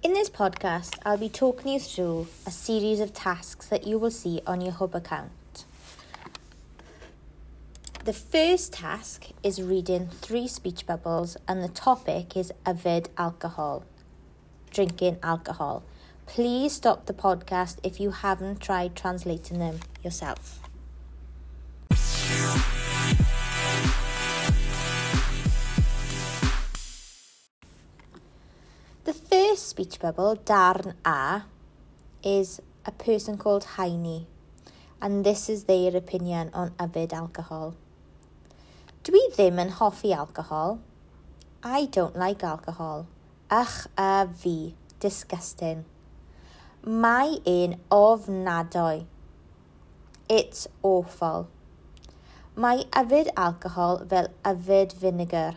In this podcast, I'll be talking you through a series of tasks that you will see on your Hub account. The first task is reading three speech bubbles, and the topic is avid alcohol, drinking alcohol. Please stop the podcast if you haven't tried translating them yourself. The first speech bubble, darn a, is a person called Heine, and this is their opinion on avid alcohol. Dwi ddim yn hoffi alcohol. I don't like alcohol. Ych a fi. Disgusting. Mae e'n ofnadwy. It's awful. Mae yfed alcohol fel yfed vinegar.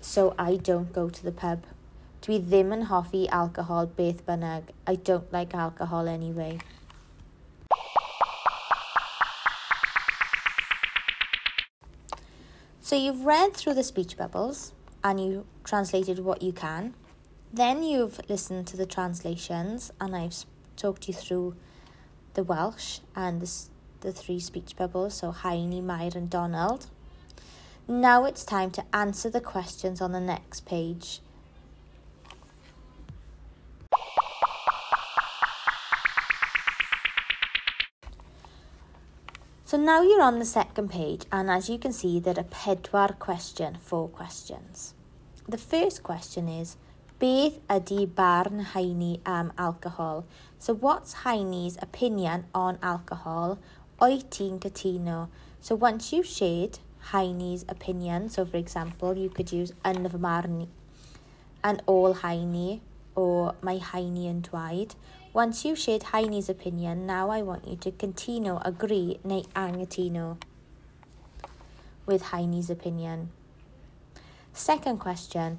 so I don't go to the pub. Dwi ddim yn hoffi alcohol beth bynnag. I don't like alcohol anyway. So you've read through the speech bubbles and you translated what you can. Then you've listened to the translations and I've talked you through the Welsh and the, the three speech bubbles, so Heini, Mair and Donald. Now it's time to answer the questions on the next page. So now you're on the second page and as you can see there are pedwar question, four questions. The first question is, beth ydy barn haini am alcohol? So what's haini's opinion on alcohol? Oi ti'n cytuno? So once you've shared haini's opinion, so for example you could use yn fy marn and all haini or mae haini yn dwaid, Once you've shared Heine's opinion, now I want you to continue, agree neu angatino with Heine's opinion. Second question,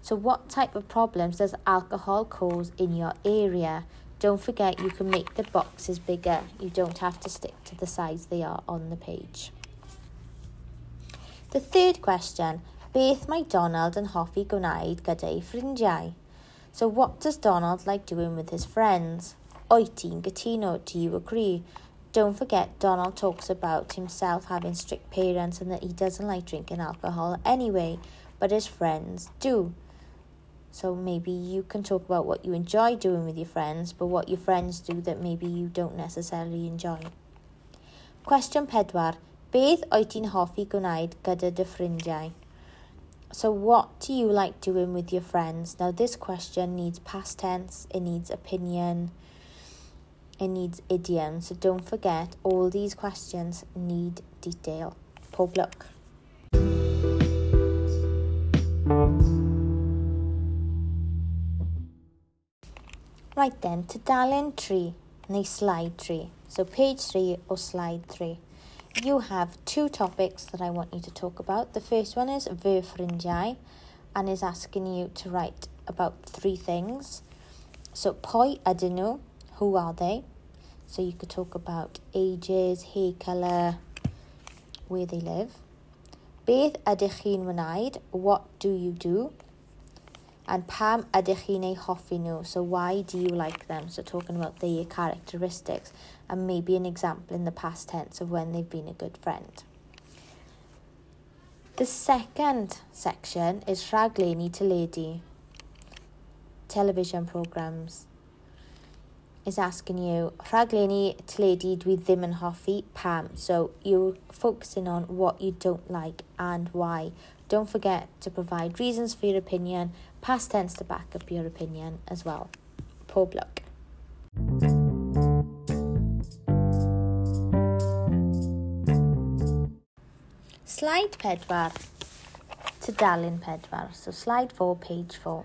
So what type of problems does alcohol cause in your area? Don't forget you can make the boxes bigger. You don't have to stick to the size they are on the page. The third question, beth mae Donald yn hoffi gwneud gyda'i ffrindiau? So what does Donald like doing with his friends? Oet ti'n gytuno? Do you agree? Don't forget, Donald talks about himself having strict parents and that he doesn't like drinking alcohol anyway, but his friends do. So maybe you can talk about what you enjoy doing with your friends, but what your friends do that maybe you don't necessarily enjoy. Question: pedwar. Beth oed hoffi gwneud gyda dy ffrindiau? So what do you like doing with your friends? Now this question needs past tense, it needs opinion, it needs idioms, so don't forget all these questions need detail. Pob luck. Right then, to Tudalen tree, next slide tree. So page 3 or slide 3. You have two topics that I want you to talk about. The first one is verfrindiau and is asking you to write about three things. So poi ydyn who are they? So you could talk about ages, hair colour, where they live. Beth ydych chi'n wneud? What do you do? And pam ydych chi'n ei hoffi nhw? So why do you like them? So talking about their characteristics and maybe an example in the past tense of when they've been a good friend. The second section is i teledu, television programs. is asking you, rhaglenni teledu dwi ddim yn hoffi, pam? So you're focusing on what you don't like and why. Don't forget to provide reasons for your opinion, past tense to back up your opinion as well. Poor block. Slide pedwar. darling pedwar. So slide 4, page 4.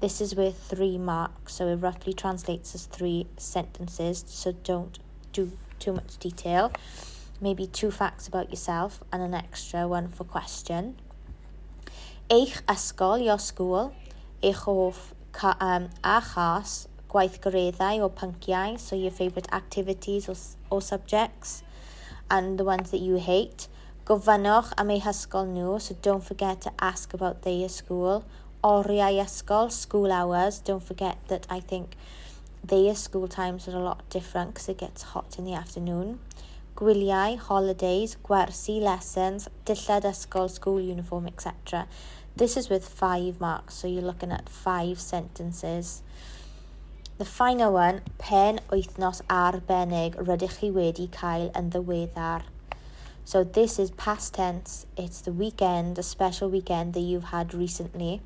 This is worth three marks, so it roughly translates as three sentences, so don't do too much detail maybe two facts about yourself and an extra one for question. Eich ysgol your school, eich hoff ca, um, a chas, gwaith goreddau o pynciau, so your favourite activities or, or subjects, and the ones that you hate. Gofynnwch am eu hysgol nhw, so don't forget to ask about their school. Oriau ysgol, school hours, don't forget that I think their school times are a lot different because it gets hot in the afternoon. Gwyliau, holidays, gwersi, lessons, dillad ysgol, school uniform, etc. This is with five marks, so you're looking at five sentences. The final one, pen wythnos arbennig rydych chi wedi cael yn ddiweddar. So this is past tense. It's the weekend, a special weekend that you've had recently.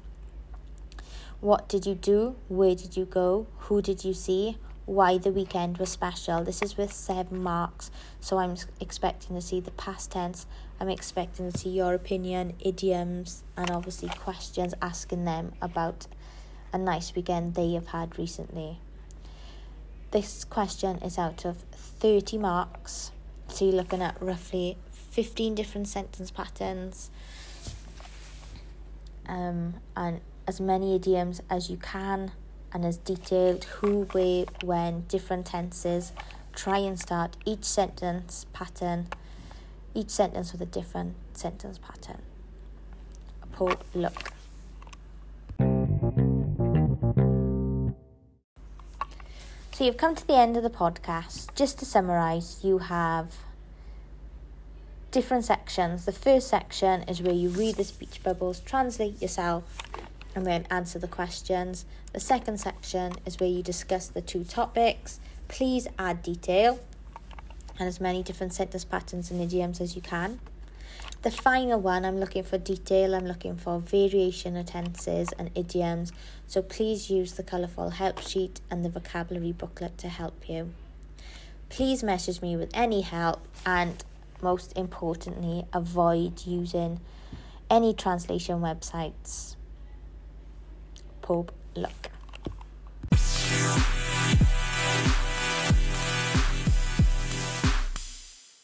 What did you do? Where did you go? Who did you see? why the weekend was special. This is with seven marks, so I'm expecting to see the past tense. I'm expecting to see your opinion, idioms, and obviously questions asking them about a nice weekend they have had recently. This question is out of 30 marks, so you're looking at roughly 15 different sentence patterns. Um, and as many idioms as you can and has detailed who, where, when, different tenses. Try and start each sentence pattern, each sentence with a different sentence pattern. A poor look. So you've come to the end of the podcast. Just to summarize, you have different sections. The first section is where you read the speech bubbles, translate yourself, and then answer the questions. The second section is where you discuss the two topics. Please add detail and as many different sentence patterns and idioms as you can. The final one, I'm looking for detail, I'm looking for variation of tenses and idioms, so please use the colourful help sheet and the vocabulary booklet to help you. Please message me with any help, and most importantly, avoid using any translation websites. Hope, luck.